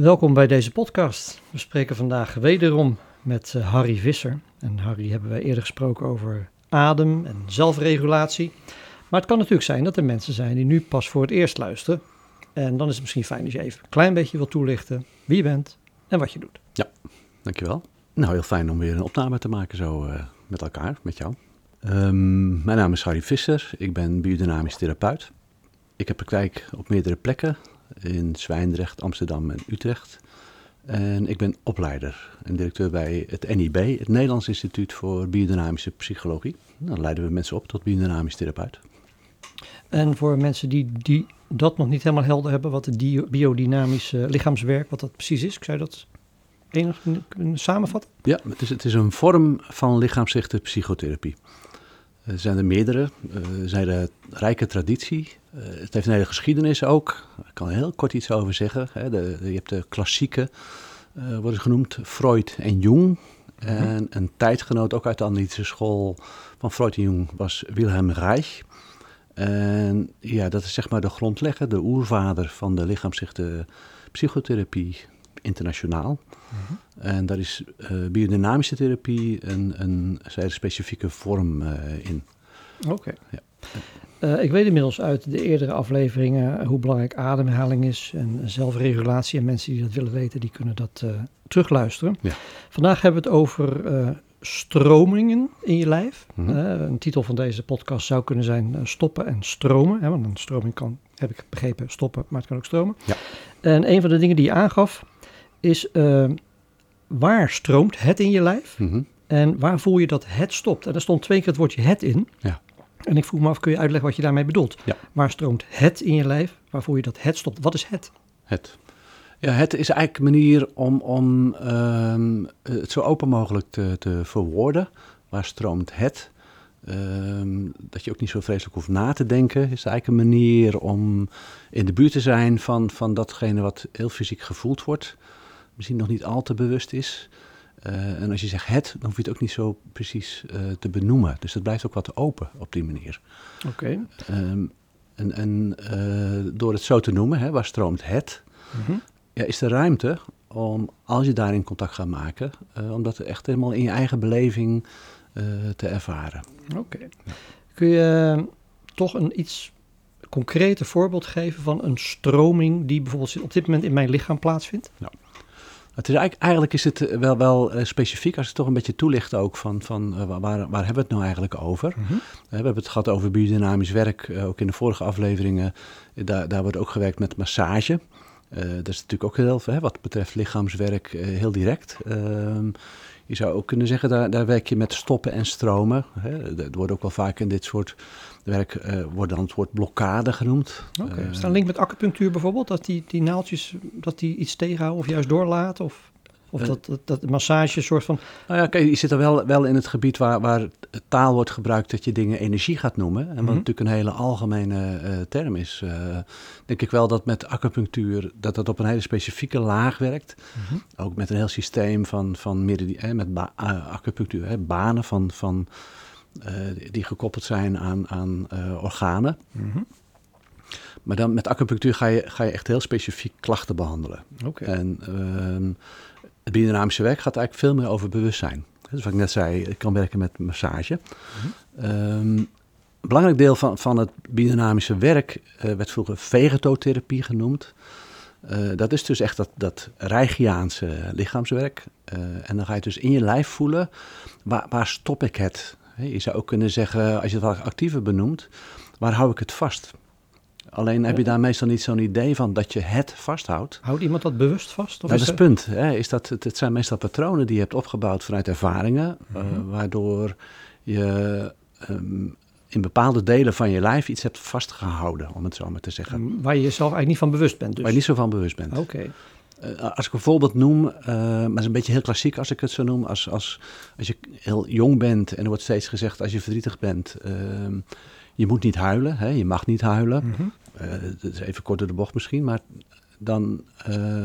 Welkom bij deze podcast. We spreken vandaag wederom met eh, Harry Visser. En Harry hebben wij eerder gesproken over adem en zelfregulatie. Maar het kan natuurlijk zijn dat er mensen zijn die nu pas voor het eerst luisteren. En dan is het misschien fijn als je even een klein beetje wilt toelichten wie je bent en wat je doet. Ja, dankjewel. Nou, heel fijn om weer een opname te maken zo uh, met elkaar, met jou. Um, mijn naam is Harry Visser, ik ben biodynamisch therapeut. Ik heb praktijk op meerdere plekken, in Zwijndrecht, Amsterdam en Utrecht. En ik ben opleider en directeur bij het NIB, het Nederlands Instituut voor Biodynamische Psychologie. Dan leiden we mensen op tot biodynamisch therapeut. En voor mensen die, die dat nog niet helemaal helder hebben, wat het biodynamische lichaamswerk, wat dat precies is, zou je dat enig kunnen samenvatten? Ja, het is, het is een vorm van lichaamsgerichte psychotherapie. Er zijn er meerdere. Er zijn een rijke traditie. Eh, het heeft een hele geschiedenis ook. Ik kan er heel kort iets over zeggen. Je hebt de klassieke, worden genoemd, Freud en Jung. Mhm. En een tijdgenoot ook uit de analytische school van Freud en Jung was Wilhelm Reich. En ja, dat is zeg maar de grondlegger, de oervader van de lichaamszichte psychotherapie internationaal. Mhm. En daar is uh, biodynamische therapie een, een, een specifieke vorm uh, in. Oké. Ja. Uh, ik weet inmiddels uit de eerdere afleveringen hoe belangrijk ademhaling is en zelfregulatie. En mensen die dat willen weten, die kunnen dat terugluisteren. Ja. Vandaag hebben we het over stromingen in je lijf. Mm -hmm. een titel van deze podcast zou kunnen zijn stoppen en stromen. Hè, want een stroming kan, heb ik begrepen, stoppen, maar het kan ook stromen. Ja. En een van de dingen die je aangaf, is waar stroomt het in je lijf mm-hmm. en waar voel je dat het stopt. En er stond twee keer het woordje het in. Ja. En ik vroeg me af, kun je uitleggen wat je daarmee bedoelt? Ja. Waar stroomt het in je lijf? Waar voel je dat het stopt? Wat is het? Het. Ja, het is eigenlijk een manier om, om um, het zo open mogelijk te, te verwoorden. Waar stroomt het? Um, dat je ook niet zo vreselijk hoeft na te denken. Is eigenlijk een manier om in de buurt te zijn van, van datgene wat heel fysiek gevoeld wordt misschien nog niet al te bewust is. Uh, en als je zegt het, dan hoef je het ook niet zo precies uh, te benoemen. Dus dat blijft ook wat open op die manier. Oké. Okay. Um, en en uh, door het zo te noemen, hè, waar stroomt het, mm -hmm. ja, is er ruimte om, als je daarin contact gaat maken, om dat echt helemaal in je eigen beleving te ervaren. Oké. Okay. Kun je toch een iets concreter voorbeeld geven van een stroming die bijvoorbeeld op dit moment in mijn lichaam plaatsvindt? Nou. Het is eigenlijk, eigenlijk is het wel, wel uh, specifiek als je toch een beetje toelicht ook van, van uh, waar, waar hebben we het nou eigenlijk over. Mm -hmm. uh, we hebben het gehad over biodynamisch werk, ook in de vorige afleveringen. daar, daar wordt ook gewerkt met massage. dat is natuurlijk ook heel veel, wat betreft lichaamswerk, heel direct. Ehm, je zou ook kunnen zeggen, daar, daar werk je met stoppen en stromen. Hè. Er wordt ook wel vaak in dit soort werk uh, wordt dan het woord blokkade genoemd. Oké, okay. is er een link met acupunctuur bijvoorbeeld? Dat die, die naaldjes dat die iets tegenhouden of juist doorlaten? Of, of uh, dat, dat, dat massage soort van... Nou ja, kijk, je zit er wel, wel in het gebied waar, waar taal wordt gebruikt dat je dingen energie gaat noemen. En wat mm -hmm. natuurlijk een hele algemene uh, term is. denk ik wel dat met acupunctuur dat dat op een hele specifieke laag werkt. Mm -hmm. Ook met een heel systeem van, van midden, met ba acupunctuur, hè, banen van... van uh, die gekoppeld zijn aan, aan uh, organen. Mm -hmm. Maar dan met acupunctuur ga je, ga je echt heel specifiek klachten behandelen. Okay. En uh, het biodynamische werk gaat eigenlijk veel meer over bewustzijn. Dus wat ik net zei, ik kan werken met massage. Mm -hmm. um, een belangrijk deel van, van het biodynamische werk uh, werd vroeger vegetotherapie genoemd. Uh, dat is dus echt dat, dat Reichiaanse lichaamswerk. Uh, en dan ga je dus in je lijf voelen, waar, waar stop ik het? Je zou ook kunnen zeggen, als je het wat actiever benoemt, waar hou ik het vast? Alleen heb je daar meestal niet zo'n idee van dat je het vasthoudt. Houdt iemand dat bewust vast? Of nou, dat is het punt. Hè, is dat, het, het, zijn meestal patronen die je hebt opgebouwd vanuit ervaringen, mm -hmm. uh, waardoor je um, in bepaalde delen van je lijf iets hebt vastgehouden, om het zo maar te zeggen. Waar je jezelf eigenlijk niet van bewust bent dus? Waar je niet zo van bewust bent. Oké. Okay. als ik een voorbeeld noem, uh, maar het is een beetje heel klassiek als ik het zo noem. Als, als, als je heel jong bent en er wordt steeds gezegd als je verdrietig bent, ehm, je moet niet huilen, hè, je mag niet huilen. Mm dat is even kort door de bocht misschien, maar dan,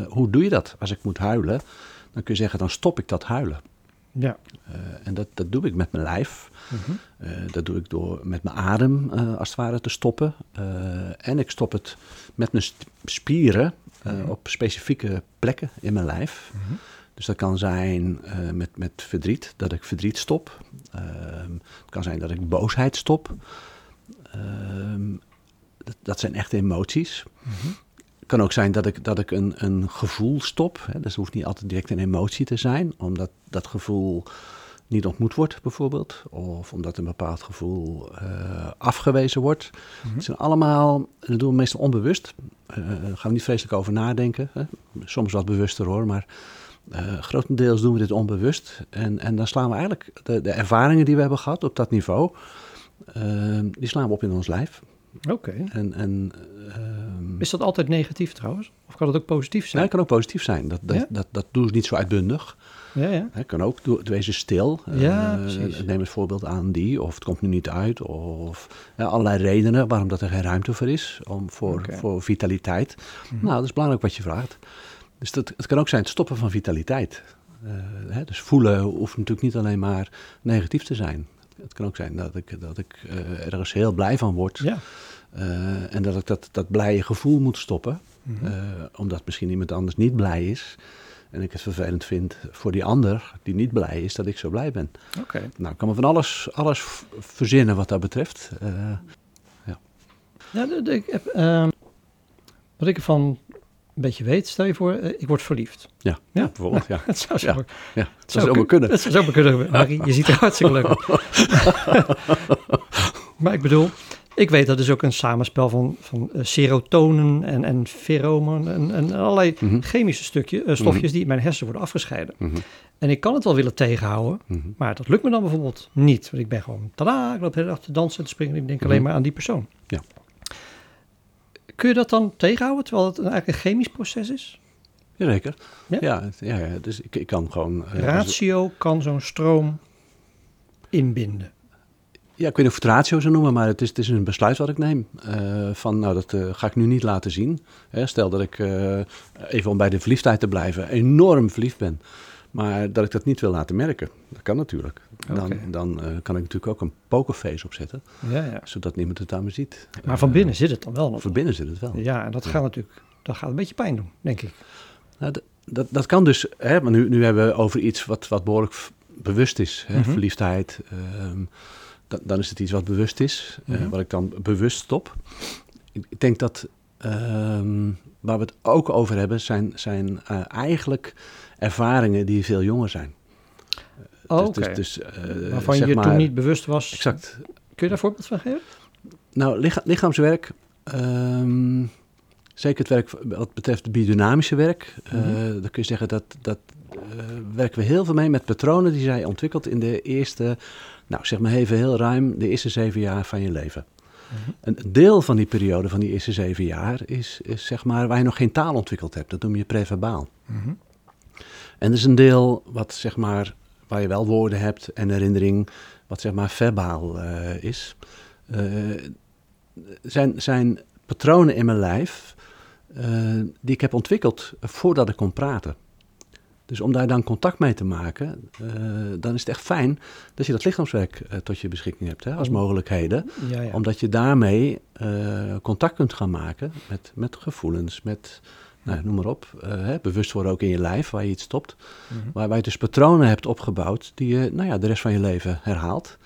hoe doe je dat als ik moet huilen? Dan kun je zeggen, dan stop ik dat huilen. Ja. en dat, dat doe ik met mijn lijf. Mm dat doe ik door met mijn adem als het ware te stoppen. en ik stop het met mijn spieren uh, op specifieke plekken in mijn lijf. Mhm. Dus dat kan zijn met, met verdriet, dat ik verdriet stop. Uh, het kan zijn dat ik boosheid stop. Dat, dat, zijn echte emoties. Mhm. Het kan ook zijn dat ik, dat ik een, een gevoel stop. Hè. Dus het hoeft niet altijd direct een emotie te zijn, omdat dat gevoel niet ontmoet wordt, bijvoorbeeld. Of omdat een bepaald gevoel uh, afgewezen wordt. Mm Het zijn allemaal, dat doen we meestal onbewust. Uh, daar gaan we niet vreselijk over nadenken. Hè? Soms wat bewuster hoor, maar uh, grotendeels doen we dit onbewust. En, en dan slaan we eigenlijk de, de ervaringen die we hebben gehad op dat niveau, die slaan we op in ons lijf. Oké. En, en, ehm, is dat altijd negatief trouwens? Of kan het ook positief zijn? Nee, het kan ook positief zijn. Dat, dat, dat, dat, doen ze niet zo uitbundig. Ja, ja. Het kan ook wezen stil. Ja, uh, neem het voorbeeld aan die, of het komt nu niet uit, of ja, allerlei redenen waarom dat er geen ruimte voor is, om voor, voor vitaliteit. Mhm. Nou, dat is belangrijk wat je vraagt. Dus dat, het kan ook zijn het stoppen van vitaliteit. Uh, hè, dus voelen hoeft natuurlijk niet alleen maar negatief te zijn. Het kan ook zijn dat ik, dat ik uh, ergens heel blij van word. Ja. en dat ik dat, dat blije gevoel moet stoppen. Mm omdat misschien iemand anders niet blij is. En ik het vervelend vind voor die ander die niet blij is dat ik zo blij ben. Oké. Nou, ik kan me van alles, alles verzinnen wat dat betreft. Ja. ja ik heb, uh, wat ik ervan een beetje weet, stel je voor, uh, ik word verliefd. Ja, ja? bijvoorbeeld. Ja. het zou zo, ja. Ja, het zou, zou kunnen. Het zou zo kunnen. Marie, je ziet er hartstikke leuk uit. maar ik bedoel, ik weet dat is ook een samenspel van, van uh, serotonen en, en feromonen en, en allerlei mhm. chemische stukje, uh, stofjes mhm. die in mijn hersenen worden afgescheiden. Mhm. En ik kan het wel willen tegenhouden, maar dat lukt me dan bijvoorbeeld niet. Want ik ben gewoon, tada, ik loop de hele dag te dansen en te springen en ik denk alleen maar aan die persoon. Ja. Kun je dat dan tegenhouden, terwijl het eigenlijk een chemisch proces is? Jazeker. Ja, ja, ja, ja dus ik, ik kan gewoon... Uh, Ratio kan zo'n stroom inbinden ja, ik weet niet of het ratio zou noemen, maar het is, het is een besluit wat ik neem. Uh, van, nou, dat uh, ga ik nu niet laten zien. Hè, stel dat ik, uh, even om bij de verliefdheid te blijven, enorm verliefd ben. Maar dat ik dat niet wil laten merken. Dat kan natuurlijk. Dan, dan kan ik natuurlijk ook een pokerface opzetten. Ja, ja. Zodat niemand het aan me ziet. Maar van binnen zit het dan wel nog? Van binnen zit het wel. Ja, en dat gaat natuurlijk dat gaat een beetje pijn doen, denk ik. Nou, dat, dat kan dus, hè, maar nu, nu hebben we over iets wat, wat behoorlijk bewust is. Hè, mhm. Verliefdheid, ehm, dan, dan is het iets wat bewust is, mm wat ik dan bewust stop. Ik, ik denk dat ehm, waar we het ook over hebben, zijn, zijn uh, eigenlijk ervaringen die veel jonger zijn. Oh, dus, dus, dus uh, Waarvan je maar, toen niet bewust was. Exact. Kun je daar voorbeeld van geven? Nou, licha lichaamswerk, um, zeker het werk wat betreft biodynamische werk, mm -hmm. dan kun je zeggen dat, dat werken we heel veel mee met patronen die zij ontwikkeld in de eerste nou, zeg maar even heel ruim de eerste zeven jaar van je leven. Mhm. Een deel van die periode van die eerste zeven jaar is, is zeg maar waar je nog geen taal ontwikkeld hebt. Dat noem je preverbaal. Mhm. En er is een deel wat zeg maar waar je wel woorden hebt en herinnering, wat zeg maar verbaal uh, is. Uh, zijn, zijn patronen in mijn lijf uh, die ik heb ontwikkeld voordat ik kon praten. Dus om daar dan contact mee te maken, uh, dan is het echt fijn dat je dat lichaamswerk uh, tot je beschikking hebt hè, als mogelijkheden. Ja, ja. Omdat je daarmee uh, contact kunt gaan maken met, met gevoelens, met, nou, noem maar op, hè, bewust worden ook in je lijf waar je iets stopt. Mm -hmm. Waarbij je dus patronen hebt opgebouwd die je nou ja, de rest van je leven herhaalt.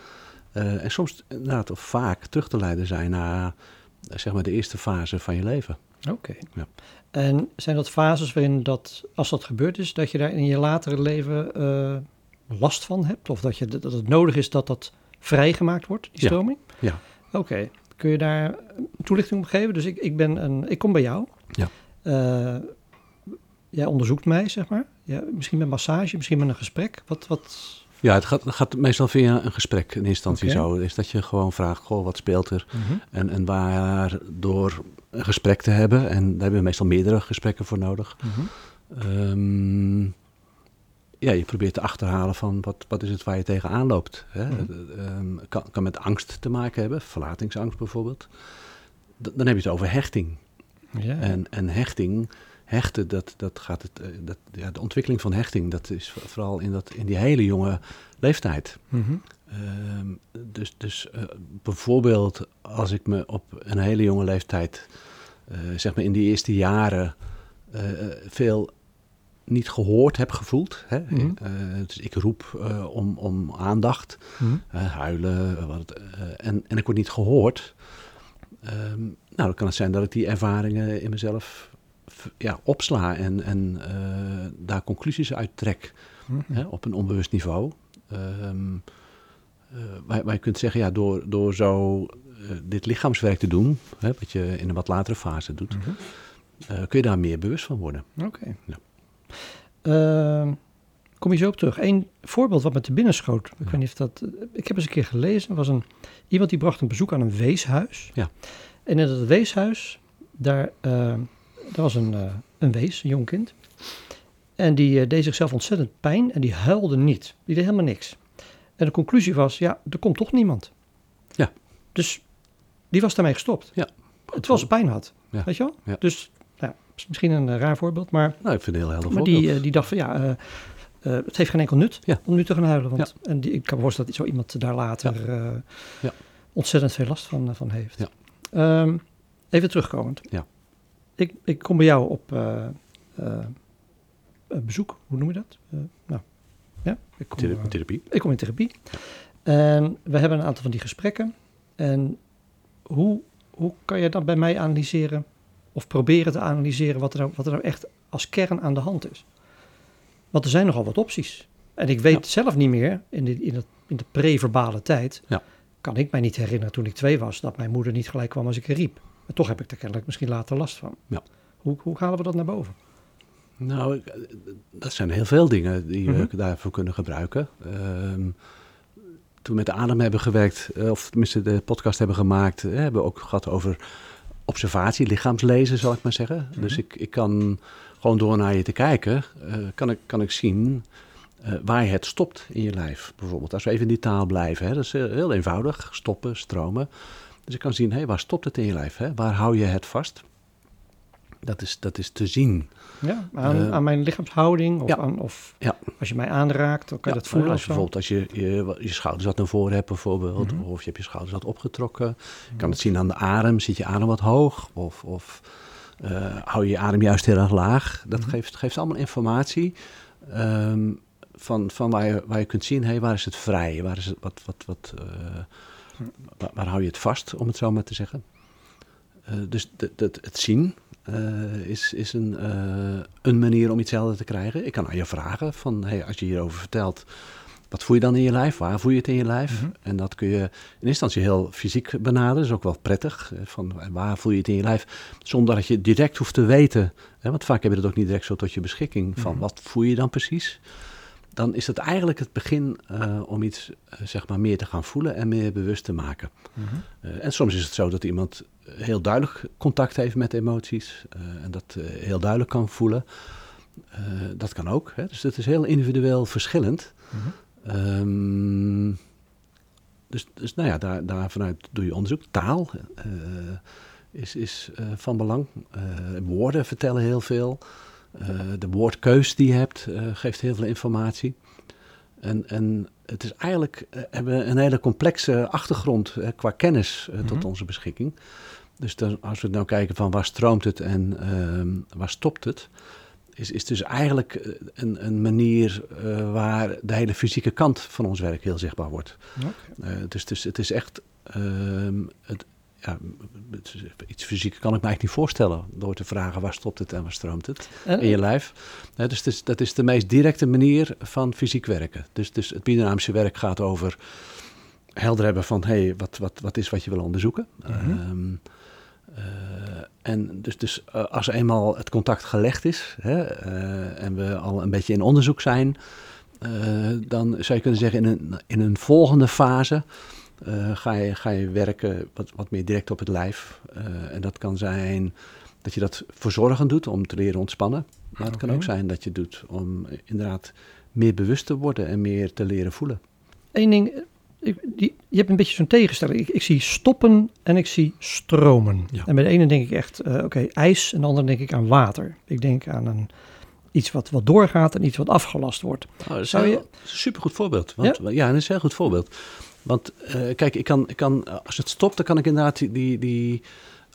en soms inderdaad of vaak terug te leiden zijn naar zeg maar de eerste fase van je leven. Oké. Ja. En zijn dat fases waarin dat, als dat gebeurd is, dat je daar in je latere leven uh, last van hebt? Of dat, je, dat het nodig is dat dat vrijgemaakt wordt, die stroming? Ja. Oké. Kun je daar toelichting op geven? Dus ik, ik, ben een, ik kom bij jou. Ja. Uh, jij onderzoekt mij, zeg maar. Ja, misschien met massage, misschien met een gesprek. Wat, wat, ja, het gaat, gaat, meestal via een gesprek in instantie okay. zo. Is dat je gewoon vraagt, goh, wat speelt er? Mm -hmm. En, en waardoor een gesprek te hebben, en daar hebben we meestal meerdere gesprekken voor nodig. Mm -hmm. Ehm, ja, je probeert te achterhalen van wat, wat is het waar je tegenaan loopt. Hè? Mm kan, kan met angst te maken hebben, verlatingsangst bijvoorbeeld. dan heb je het over hechting. Ja. En, en hechting, hechten, dat, dat gaat het, eh, dat, ja, de ontwikkeling van hechting, dat is vooral in, dat, in die hele jonge leeftijd. Mm dus dus uh, bijvoorbeeld als ik me op een hele jonge leeftijd, uh, zeg maar in die eerste jaren, uh, veel niet gehoord heb gevoeld. Hè? Mm dus ik roep om, om aandacht, mm huilen, wat, en, en ik word niet gehoord. Um, nou, dan kan het zijn dat ik die ervaringen in mezelf ja, opsla en, en uh, daar conclusies uit trek mm hè, op een onbewust niveau. Um, uh, waar, waar, je kunt zeggen, ja, door, door zo uh, dit lichaamswerk te doen, hè, wat je in een wat latere fase doet, mm -hmm. kun je daar meer bewust van worden. Oké. Okay. Ja. Kom je zo op terug. Eén voorbeeld wat me te binnen schoot. Ik weet niet of dat. Ik heb eens een keer gelezen. was een, iemand die bracht een bezoek aan een weeshuis. Ja. En in dat weeshuis, daar, uh, daar was een, uh, een wees, een jong kind. En die uh, deed zichzelf ontzettend pijn en die huilde niet. Die deed helemaal niks. En de conclusie was, ja, er komt toch niemand. Ja. Dus die was daarmee gestopt. Ja. Terwijl ze pijn had. Ja. Weet je wel? Ja. Dus ja, misschien een raar voorbeeld, maar... Nou, ik vind het heel helder maar. Die, die dacht van, ja, het heeft geen enkel nut ja. om nu te gaan huilen. Want, En die, ik kan me voorstellen dat zo iemand daar later ja. ontzettend veel last van, van heeft. Ja. Um, even terugkomend. Ja. Ik, ik kom bij jou op bezoek, hoe noem je dat? Nou, ja, ik kom, therapie. Ik kom in therapie. En we hebben een aantal van die gesprekken. En hoe, hoe kan je dan bij mij analyseren, of proberen te analyseren, wat er, nou, wat er nou echt als kern aan de hand is? Want er zijn nogal wat opties. En ik weet ja. zelf niet meer, in de, in, het, in de pre-verbale tijd, ja kan ik mij niet herinneren toen ik twee was, dat mijn moeder niet gelijk kwam als ik er riep. Maar toch heb ik er kennelijk misschien later last van. Ja. Hoe, hoe halen we dat naar boven? Nou, dat zijn heel veel dingen die we mhm. daarvoor kunnen gebruiken. Um, toen we met de adem hebben gewerkt, eh, of tenminste de podcast hebben gemaakt, eh, hebben we ook gehad over observatie, lichaamslezen, zal ik maar zeggen. Mhm. Dus ik, ik kan gewoon door naar je te kijken, uh, kan, ik, kan ik zien uh, waar je het stopt in je lijf. Bijvoorbeeld, als we even in die taal blijven, hè, dat is heel eenvoudig, stoppen, stromen. Dus je kan zien, hé, waar stopt het in je lijf? Hè? Waar hou je het vast? Dat is, dat is te zien. Ja, aan, uh, aan mijn lichaamshouding of, ja, aan, of ja. als je mij aanraakt, dan kan je ja, dat voelen. Als je bijvoorbeeld als je, je, je schouders wat naar voren hebt bijvoorbeeld, mm -hmm. of je hebt je schouders wat opgetrokken. Je kan het zien aan de adem, zit je adem wat hoog of, of uh, hou je je adem juist heel erg laag. Dat mm -hmm. geeft, geeft allemaal informatie. Um, van, van waar, je, waar je kunt zien, hey, waar is het vrij? Waar, is het, wat, wat, wat, uh, waar, waar, hou je het vast, om het zo maar te zeggen? Uh, dus de, de, het zien uh, is, is een, een manier om iets helder te krijgen. Ik kan aan je vragen van, hey, als je hierover vertelt, wat voel je dan in je lijf? Waar voel je het in je lijf? Mm -hmm. En dat kun je in eerste instantie heel fysiek benaderen. Dat is ook wel prettig. Van waar voel je het in je lijf? Zonder dat je direct hoeft te weten. Hè, want vaak heb je dat ook niet direct zo tot je beschikking. Van mm -hmm. wat voel je dan precies? Dan is het eigenlijk het begin uh, om iets uh, zeg maar meer te gaan voelen en meer bewust te maken. Mm -hmm. uh, en soms is het zo dat iemand heel duidelijk contact heeft met emoties en dat heel duidelijk kan voelen. dat kan ook. Hè? Dus het is heel individueel verschillend. Mm -hmm. um, dus, dus nou ja, daar, daar vanuit doe je onderzoek. Taal is, is van belang. woorden vertellen heel veel. Uh, de woordkeus die je hebt uh, geeft heel veel informatie. En, en het is eigenlijk, uh, hebben we een hele complexe achtergrond qua kennis mm -hmm. tot onze beschikking. Dus dan, als we nou kijken van waar stroomt het en ehm, waar stopt het, is, is dus eigenlijk een, een manier waar de hele fysieke kant van ons werk heel zichtbaar wordt. Okay. dus, dus het is echt ehm, het, ja, iets fysiek kan ik me eigenlijk niet voorstellen. Door te vragen waar stopt het en waar stroomt het en, in je lijf. Ja, dus is, dat is de meest directe manier van fysiek werken. Dus, dus het biodynamische werk gaat over helder hebben van... hé, hey, wat, wat, wat is wat je wil onderzoeken? Mm -hmm. um, uh, en dus, dus uh, als eenmaal het contact gelegd is... Hè, uh, en we al een beetje in onderzoek zijn... dan zou je kunnen zeggen in een, in een volgende fase... Uh, ga, je, ga je werken wat, wat meer direct op het lijf. Uh, en dat kan zijn dat je dat verzorgend doet om te leren ontspannen. Maar het kan ook zijn dat je doet om inderdaad meer bewust te worden en meer te leren voelen. Eén ding, ik, die, je hebt een beetje zo'n tegenstelling. Ik, ik, zie stoppen en ik zie stromen. En bij de ene denk ik echt, uh, oké, ijs. En de andere denk ik aan water. Ik denk aan een, iets wat, wat doorgaat en iets wat afgelast wordt. Oh, dat is Zou je... een supergoed voorbeeld. Want, ja? ja, dat is een heel goed voorbeeld. Want uh, kijk, ik kan, ik kan, als het stopt, dan kan ik inderdaad die, die,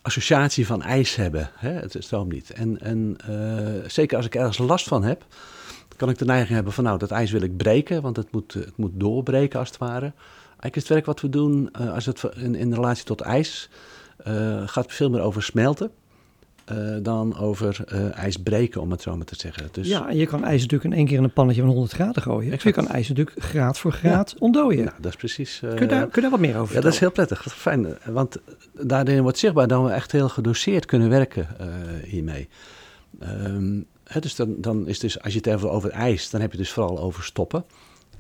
associatie van ijs hebben. Hè? Het stroomt niet. En, en uh, zeker als ik ergens last van heb, kan ik de neiging hebben van nou, dat ijs wil ik breken, want het moet, het moet doorbreken als het ware. Eigenlijk is het werk wat we doen uh, als het in, in relatie tot ijs gaat veel meer over smelten. Uh, dan over ijs breken, om het zo maar te zeggen. Dus... Ja, en je kan ijs natuurlijk in één keer in een pannetje van 100 graden gooien. Exact. Je kan ijs natuurlijk graad voor graad ja. ontdooien. Nou, dat is precies... kun, je daar, kun je daar wat meer over Ja, dat is heel prettig. Fijn, want daarin wordt zichtbaar dat we echt heel gedoseerd kunnen werken hiermee. Um, dus dan, dan is dus, als je het even over ijs, dan heb je het dus vooral over stoppen.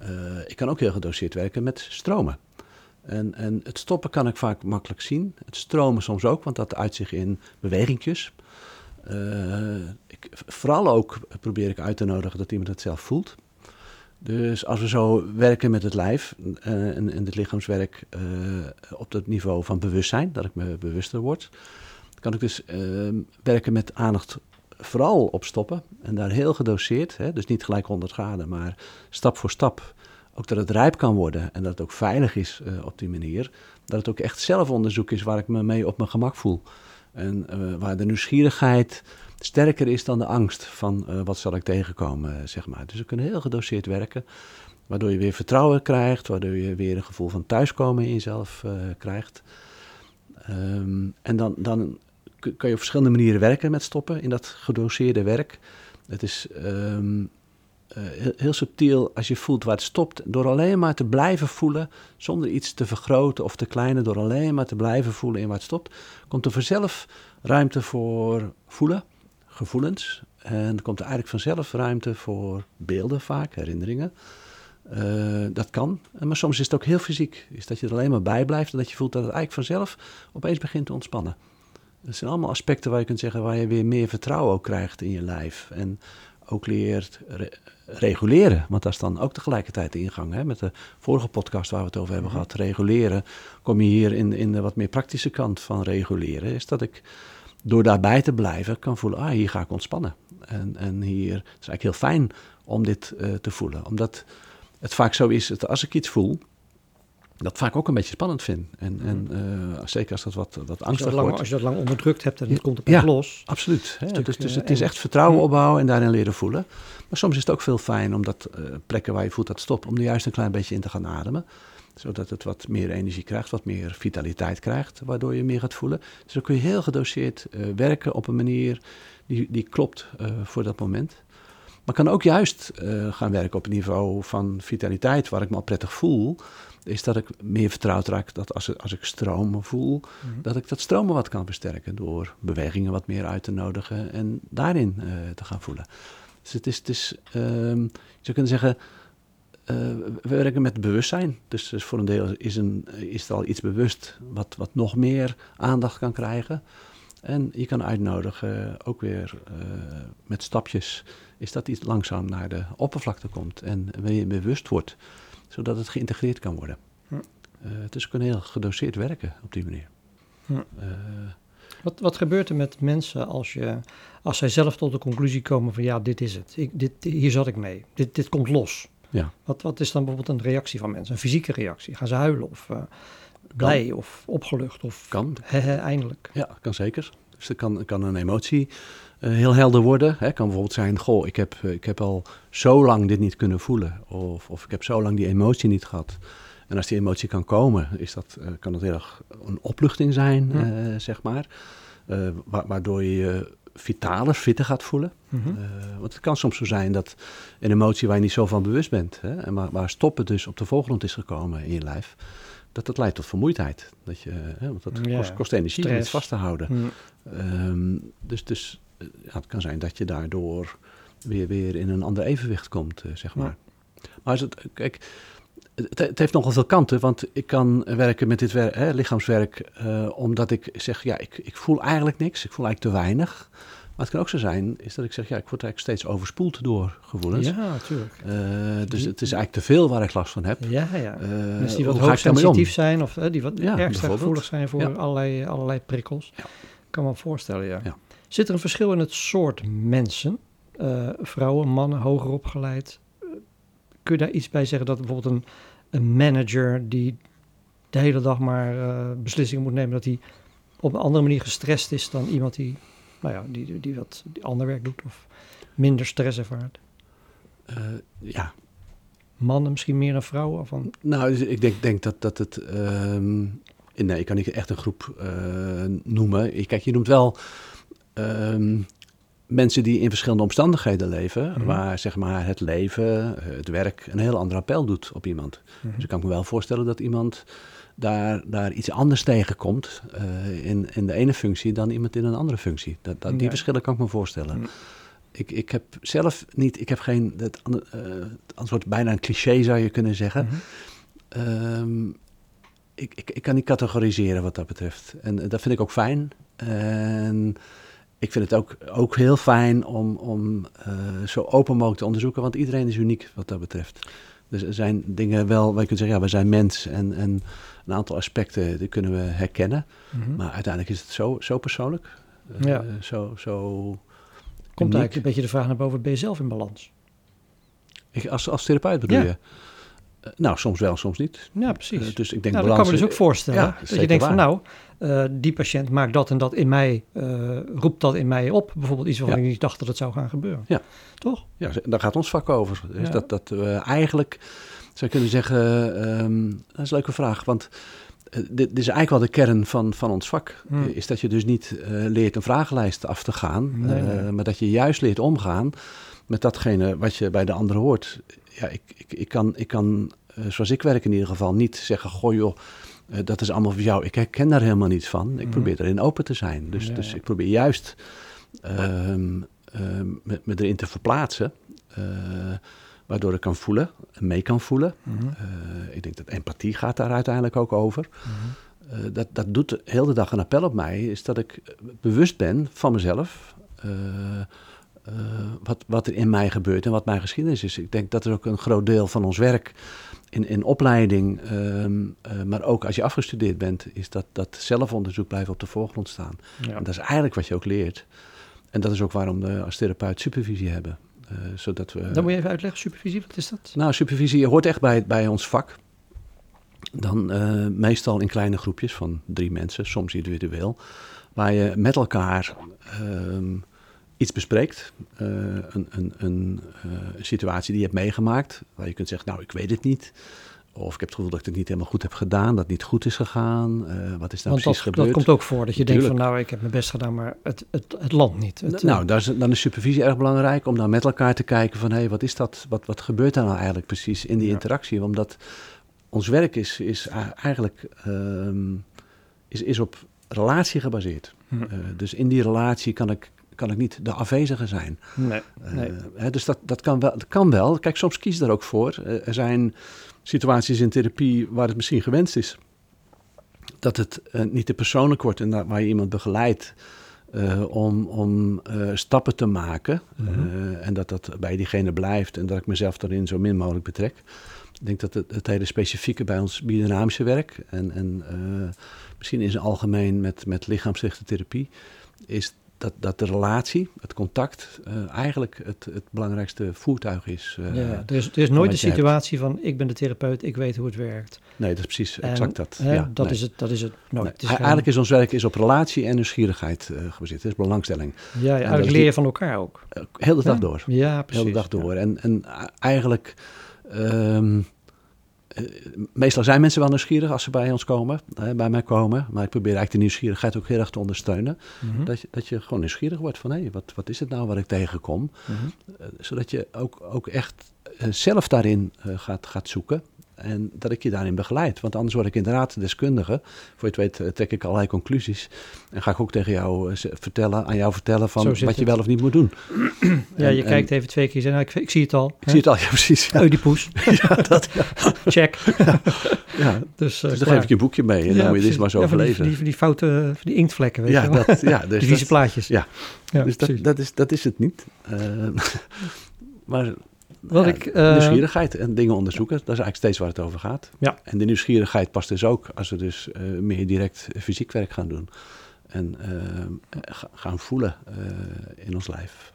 Uh, ik kan ook heel gedoseerd werken met stromen. En, en het stoppen kan ik vaak makkelijk zien. Het stromen soms ook, want dat uit zich in bewegingjes. Ik, vooral ook probeer ik uit te nodigen dat iemand het zelf voelt. Dus als we zo werken met het lijf uh, en, het lichaamswerk op het niveau van bewustzijn, dat ik me bewuster word, kan ik dus werken met aandacht vooral op stoppen en daar heel gedoseerd, hè, dus niet gelijk 100 graden, maar stap voor stap, ook dat het rijp kan worden en dat het ook veilig is uh, op die manier. Dat het ook echt zelfonderzoek is waar ik me mee op mijn gemak voel. En uh, waar de nieuwsgierigheid sterker is dan de angst van uh, wat zal ik tegenkomen, zeg maar. Dus we kunnen heel gedoseerd werken, waardoor je weer vertrouwen krijgt, waardoor je weer een gevoel van thuiskomen in jezelf krijgt. Um, en dan, dan kan je op verschillende manieren werken met stoppen in dat gedoseerde werk. Het is uh, heel, heel, subtiel als je voelt waar het stopt. Door alleen maar te blijven voelen, zonder iets te vergroten of te kleinen, door alleen maar te blijven voelen in waar het stopt, komt er vanzelf ruimte voor voelen, gevoelens. En er komt er eigenlijk vanzelf ruimte voor beelden vaak, herinneringen. Uh, dat kan, maar soms is het ook heel fysiek. Is dat je er alleen maar bij blijft en dat je voelt dat het eigenlijk vanzelf opeens begint te ontspannen. Dat zijn allemaal aspecten waar je kunt zeggen waar je weer meer vertrouwen ook krijgt in je lijf. En ook leert reguleren. Want dat is dan ook tegelijkertijd de ingang. Hè? Met de vorige podcast waar we het over hebben mhm. gehad, reguleren. Kom je hier in, in de wat meer praktische kant van reguleren. Is dat ik door daarbij te blijven kan voelen, ah, hier ga ik ontspannen. En, en hier het is eigenlijk heel fijn om dit uh, te voelen. Omdat het vaak zo is dat als ik iets voel, dat vaak ook een beetje spannend vind. En, en uh, zeker als dat wat, wat angstig als wordt. Als je dat lang onderdrukt hebt en het komt op ja, los. absoluut. Hè? Dus, dus het is echt vertrouwen opbouwen en daarin leren voelen. Maar soms is het ook veel fijn om dat uh, plekken waar je voelt dat stopt... om er juist een klein beetje in te gaan ademen. Zodat het wat meer energie krijgt, wat meer vitaliteit krijgt... waardoor je meer gaat voelen. Dus dan kun je heel gedoseerd uh, werken op een manier die, die klopt voor dat moment... Maar kan ook juist gaan werken op een niveau van vitaliteit, waar ik me al prettig voel is dat ik meer vertrouwd raak dat als, als ik stromen voel, mhm. dat ik dat stromen wat kan versterken door bewegingen wat meer uit te nodigen en daarin uh, te gaan voelen. Dus het is, het is um, je zou kunnen zeggen, uh, we werken met bewustzijn. Dus, dus, voor een deel is, een, is er al iets bewust wat, wat nog meer aandacht kan krijgen. En je kan uitnodigen, ook weer uh, met stapjes, is dat iets langzaam naar de oppervlakte komt en wanneer je bewust wordt zodat het geïntegreerd kan worden. Hm. Uh, dus we kunnen heel gedoseerd werken op die manier. Hm. Uh, wat, wat gebeurt er met mensen als, je, als zij zelf tot de conclusie komen van ja, dit is het. Ik, dit, hier zat ik mee. Dit, dit komt los. Ja. Wat, wat is dan bijvoorbeeld een reactie van mensen? Een fysieke reactie? Gaan ze huilen of uh, blij of opgelucht? Of kan. He, he, eindelijk. Ja, kan zeker. Dus er kan, kan een emotie heel helder worden. Hè. kan bijvoorbeeld zijn, goh, ik heb, ik heb al zo lang dit niet kunnen voelen. Of, of ik heb zo lang die emotie niet gehad. En als die emotie kan komen, is dat, uh, kan dat heel erg een opluchting zijn, hm. uh, zeg maar. Wa waardoor je je vitaler, fitter gaat voelen. Mm -hmm. want het kan soms zo zijn dat een emotie waar je niet zo van bewust bent... Hè, en waar, waar stoppen dus op de voorgrond is gekomen in je lijf dat dat leidt tot vermoeidheid. Dat je, hè, want dat kost, kost, energie om het vast te houden. Mm. Um, dus dus ja, het kan zijn dat je daardoor weer, weer in een ander evenwicht komt, uh, zeg maar. Ja. Maar als het, kijk, het, het, heeft nogal veel kanten, want ik kan werken met dit werk, hè, lichaamswerk, uh, omdat ik zeg, ja, ik, ik voel eigenlijk niks, ik voel eigenlijk te weinig. Maar het kan ook zo zijn, is dat ik zeg, ja, ik word eigenlijk steeds overspoeld door gevoelens. Ja, natuurlijk. Uh, dus het is eigenlijk te veel waar ik last van heb. Ja, ja. Uh, Mensen die wat hoogsensitief zijn of die wat ja, gevoelig zijn voor ja. allerlei, allerlei prikkels. Ja. kan me voorstellen, ja. ja. Zit er een verschil in het soort mensen? vrouwen, mannen, hoger opgeleid? kun je daar iets bij zeggen dat bijvoorbeeld een, een manager die de hele dag maar beslissingen moet nemen, dat hij op een andere manier gestrest is dan iemand die nou ja, die, die wat die ander werk doet of minder stress ervaart? Ja. Mannen misschien meer dan vrouwen? Of van... Nou, dus ik denk, denk dat, dat het... Um, nee, ik kan niet echt een groep noemen. Kijk, je noemt wel um, mensen die in verschillende omstandigheden leven... Mm -hmm. waar zeg maar, het leven, het werk een heel ander appel doet op iemand. Mm -hmm. Dus ik kan me wel voorstellen dat iemand daar, daar iets anders tegenkomt uh, in, in de ene functie dan iemand in een andere functie. Dat, dat, die verschillen kan ik me voorstellen. Mm. Ik, ik heb zelf niet, ik heb geen, het, uh, het antwoord bijna een cliché zou je kunnen zeggen. Mm -hmm. um, ik, ik, ik kan niet categoriseren wat dat betreft. En dat vind ik ook fijn. En ik vind het ook, ook heel fijn om, om uh, zo open mogelijk te onderzoeken, want iedereen is uniek wat dat betreft. Dus er zijn dingen wel, waar je kunt zeggen, ja, we zijn mens en, en een aantal aspecten die kunnen we herkennen. Mm -hmm. Maar uiteindelijk is het zo, zo persoonlijk. Ja. Uh, zo, zo Komt uniek. eigenlijk een beetje de vraag naar boven, ben je zelf in balans? Ik, als, als therapeut bedoel Ja. je? Uh, nou, soms wel, soms niet. Ja, precies. Uh, dus ik denk nou, dat kan balans... me dus ook voorstellen. Ja, dat je denkt van nou, uh, die patiënt maakt dat en dat in mij, uh, roept dat in mij op. Bijvoorbeeld iets waarvan Ja. ik niet dacht dat het zou gaan gebeuren. Ja. Toch? Ja, daar gaat ons vak over. Dus Ja. dat, dat we eigenlijk, zou kunnen zeggen, ehm, dat is een leuke vraag. Want eh, dit, is eigenlijk wel de kern van, van ons vak. Hmm. Is dat je dus niet eh, leert een vragenlijst af te gaan. Nee, eh, nee. maar dat je juist leert omgaan met datgene wat je bij de anderen hoort. Ja, ik, ik, ik kan, ik kan eh, zoals ik werk in ieder geval, niet zeggen... goh joh, eh, dat is allemaal voor jou. Ik herken daar helemaal niets van. Ik Mhm. probeer erin open te zijn. Dus, Ja, dus ja. ik probeer juist ehm, ehm, me, me erin te verplaatsen... eh, waardoor ik kan voelen, en mee kan voelen. Mhm. Ik denk dat empathie gaat daar uiteindelijk ook over. Eh, dat, dat doet de hele dag een appel op mij, is dat ik bewust ben van mezelf. Eh, wat, wat er in mij gebeurt en wat mijn geschiedenis is. Ik denk dat is ook een groot deel van ons werk in, in opleiding, eh, maar ook als je afgestudeerd bent, is dat, dat zelfonderzoek blijft op de voorgrond staan. Ja. En dat is eigenlijk wat je ook leert. En dat is ook waarom we als therapeut supervisie hebben. Eh, zodat we, Dan moet je even uitleggen, supervisie, wat is dat? nou, supervisie hoort echt bij, bij ons vak. Dan meestal in kleine groepjes van drie mensen, soms individueel. Waar je met elkaar ehm, iets bespreekt. Eh, een, een, een, eh, een situatie die je hebt meegemaakt. Waar je kunt zeggen, nou, ik weet het niet. Of ik heb het gevoel dat ik het niet helemaal goed heb gedaan. Dat het niet goed is gegaan. Eh, wat is nou Want precies dat, gebeurd? dat komt ook voor, dat je denkt van nou, ik heb mijn best gedaan, maar het, het, het land niet. Het, nou, daar is, dan is supervisie erg belangrijk om dan met elkaar te kijken van hé, hey, wat is dat? Wat, wat gebeurt daar nou eigenlijk precies in die Ja. interactie? Omdat ons werk is, is eigenlijk ehm, is, is op relatie gebaseerd. hm, dus in die relatie kan ik, kan ik niet de afwezige zijn. nee, Eh, nee. dus dat, dat, kan wel, dat kan wel. Kijk, soms kies je er ook voor. Eh, er zijn situaties in therapie waar het misschien gewenst is dat het eh, niet te persoonlijk wordt en dat, waar je iemand begeleidt om, om stappen te maken. Mhm. En dat dat bij diegene blijft en dat ik mezelf daarin zo min mogelijk betrek. Ik denk dat het, het hele specifieke bij ons biodynamische werk en, en misschien in zijn algemeen met, met therapie is dat, dat de relatie, het contact, eh, eigenlijk het, het belangrijkste voertuig is. eh. ja, er, is, er is nooit de hebt. situatie van ik ben de therapeut, ik weet hoe het werkt. Nee, dat is precies En, exact dat. hè, ja, dat, nee. is het, dat is het nooit. Nee, Het is gewoon- Eigenlijk is ons werk is op relatie en nieuwsgierigheid eh, gebaseerd. Het is belangstelling. ja, ja, eigenlijk leer je van elkaar ook. Heel de dag Ja? door. Ja, De precies. hele dag ja. door. En, en eigenlijk, ehm, eh, meestal zijn mensen wel nieuwsgierig als ze bij ons komen, hè, bij mij komen. Maar ik probeer eigenlijk de nieuwsgierigheid ook heel erg te ondersteunen. Mhm, Dat, je, dat je gewoon nieuwsgierig wordt van, hé, wat, wat is het nou waar ik tegenkom? mhm. Eh, zodat je ook, ook echt eh, zelf daarin eh, gaat, gaat zoeken. En dat ik je daarin begeleid. Want anders word ik inderdaad deskundige. Voor je het weet trek ik allerlei conclusies. En ga ik ook tegen jou vertellen, aan jou vertellen van wat je wel of niet moet doen. Ja, je kijkt even twee keer nou, ik, ik, zie het al. Ik zie het al, ja precies. Ja. die poes. ja, dat, Check. ja. Dus, dus dan geef ik je een boekje mee en dan moet je dit maar zo overleven. Van die, die, die foute, die inktvlekken, weet ja, je wel. Dat, ja, dus die vieze plaatjes. Ja, dus dat, dat, is, dat is het niet. Uh, maar wat ja, ik, uh, nieuwsgierigheid en dingen onderzoeken, dat is eigenlijk steeds waar het over gaat. Ja. En de nieuwsgierigheid past dus ook als we dus uh, meer direct fysiek werk gaan doen. En uh, gaan voelen in ons lijf.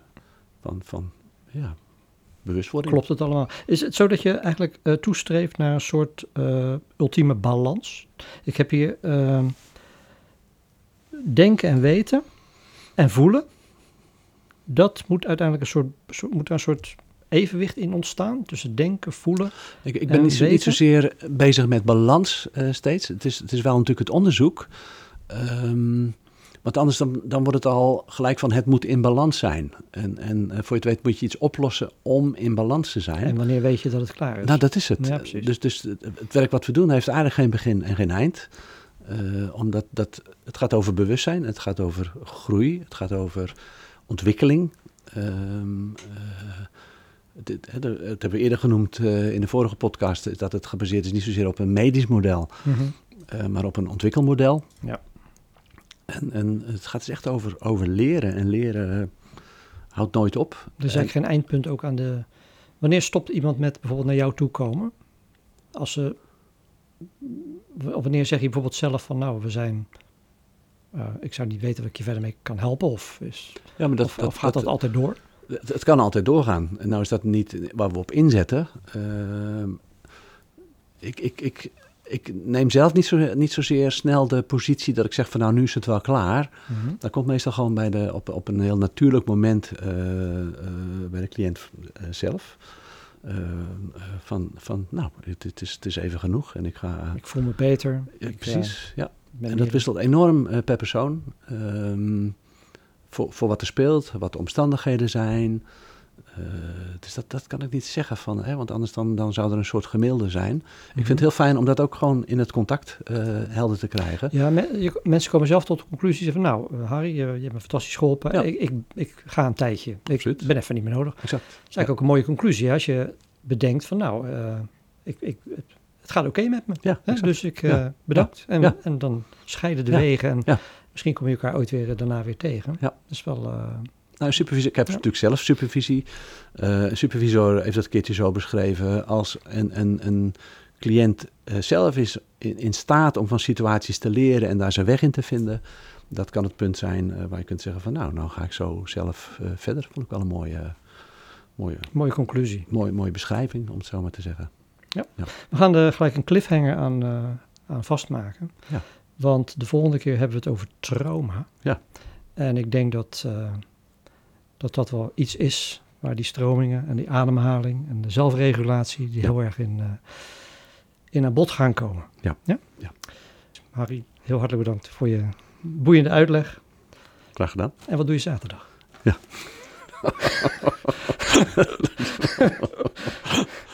Van, van ja, bewustwording. Klopt het allemaal? Is het zo dat je eigenlijk toestreeft naar een soort ultieme balans? Ik heb hier ehm, denken en weten en voelen. Dat moet uiteindelijk een soort, moet een soort evenwicht in ontstaan tussen denken, voelen. Ik, ik ben niet, niet, zozeer bezig met balans uh, steeds. Het is, het is wel natuurlijk het onderzoek. Um, want anders dan, dan wordt het al gelijk van het moet in balans zijn. En, en uh, voor je het weet moet je iets oplossen om in balans te zijn. En wanneer weet je dat het klaar is? Nou, dat is het. Ja, dus, dus het werk wat we doen heeft eigenlijk geen begin en geen eind. Uh, omdat dat, het gaat over bewustzijn, het gaat over groei, het gaat over ontwikkeling. Um, dat hebben we eerder genoemd uh, in de vorige podcast, dat het gebaseerd is niet zozeer op een medisch model, mm -hmm. uh, maar op een ontwikkelmodel. Ja. En, en het gaat dus echt over, over leren en leren uh, houdt nooit op. Er is eigenlijk geen eindpunt ook aan de... Wanneer stopt iemand met bijvoorbeeld naar jou toe komen? Als ze... Of wanneer zeg je bijvoorbeeld zelf van nou, we zijn... Uh, ik zou niet weten wat ik je verder mee kan helpen of, is, ja, maar dat, of, dat, of gaat dat, dat altijd door? Het, het, kan altijd doorgaan. En nou is dat niet waar we op inzetten. Uh, ik, ik, ik, ik neem zelf niet, zo, niet zozeer snel de positie dat ik zeg van nou nu is het wel klaar. Mm -hmm. Dat komt meestal gewoon bij de, op, op een heel natuurlijk moment uh, uh, bij de cliënt uh, zelf. van, van nou, het, het, is, het is even genoeg en ik ga... Ik voel me beter. Ja, precies, ja. En dat wisselt enorm per persoon. Um, voor, voor wat er speelt, wat de omstandigheden zijn. Uh, dus dat, dat kan ik niet zeggen van, hè, want anders dan, dan zou er een soort gemiddelde zijn. Mm -hmm. Ik vind het heel fijn om dat ook gewoon in het contact uh, helder te krijgen. Ja, je, mensen komen zelf tot de conclusie van, nou Harry, je, je hebt me fantastisch geholpen. Ja. Ik, ik, ik, ga een tijdje. Absoluut. Ik ben even niet meer nodig. Exact. Dat is eigenlijk ja. ook een mooie conclusie als je bedenkt van, nou, uh, ik, ik, het, het gaat oké okay met me. Ja, hè? Dus ik bedankt. En, en dan scheiden de wegen en misschien kom je elkaar ooit weer daarna weer tegen. Ja. Dat is wel... Uh, nou, supervisie, ik heb ja. natuurlijk zelf supervisie. Uh, een supervisor heeft dat een keertje zo beschreven. Als een, een, een cliënt uh, zelf is in, in, staat om van situaties te leren en daar zijn weg in te vinden. Dat kan het punt zijn uh, waar je kunt zeggen van nou, nou ga ik zo zelf verder. Vond ik wel een mooie, mooie, mooie conclusie. Mooie, mooie beschrijving, om het zo maar te zeggen. Ja. ja. We gaan er gelijk een cliffhanger aan, aan vastmaken. Ja. Want de volgende keer hebben we het over trauma. Ja. En ik denk dat, uh, dat dat wel iets is waar die stromingen en die ademhaling en de zelfregulatie die ja. heel erg in, uh, in aan bod gaan komen. Ja. ja. ja. Harry, heel hartelijk bedankt voor je boeiende uitleg. Graag gedaan. En wat doe je zaterdag? Ja.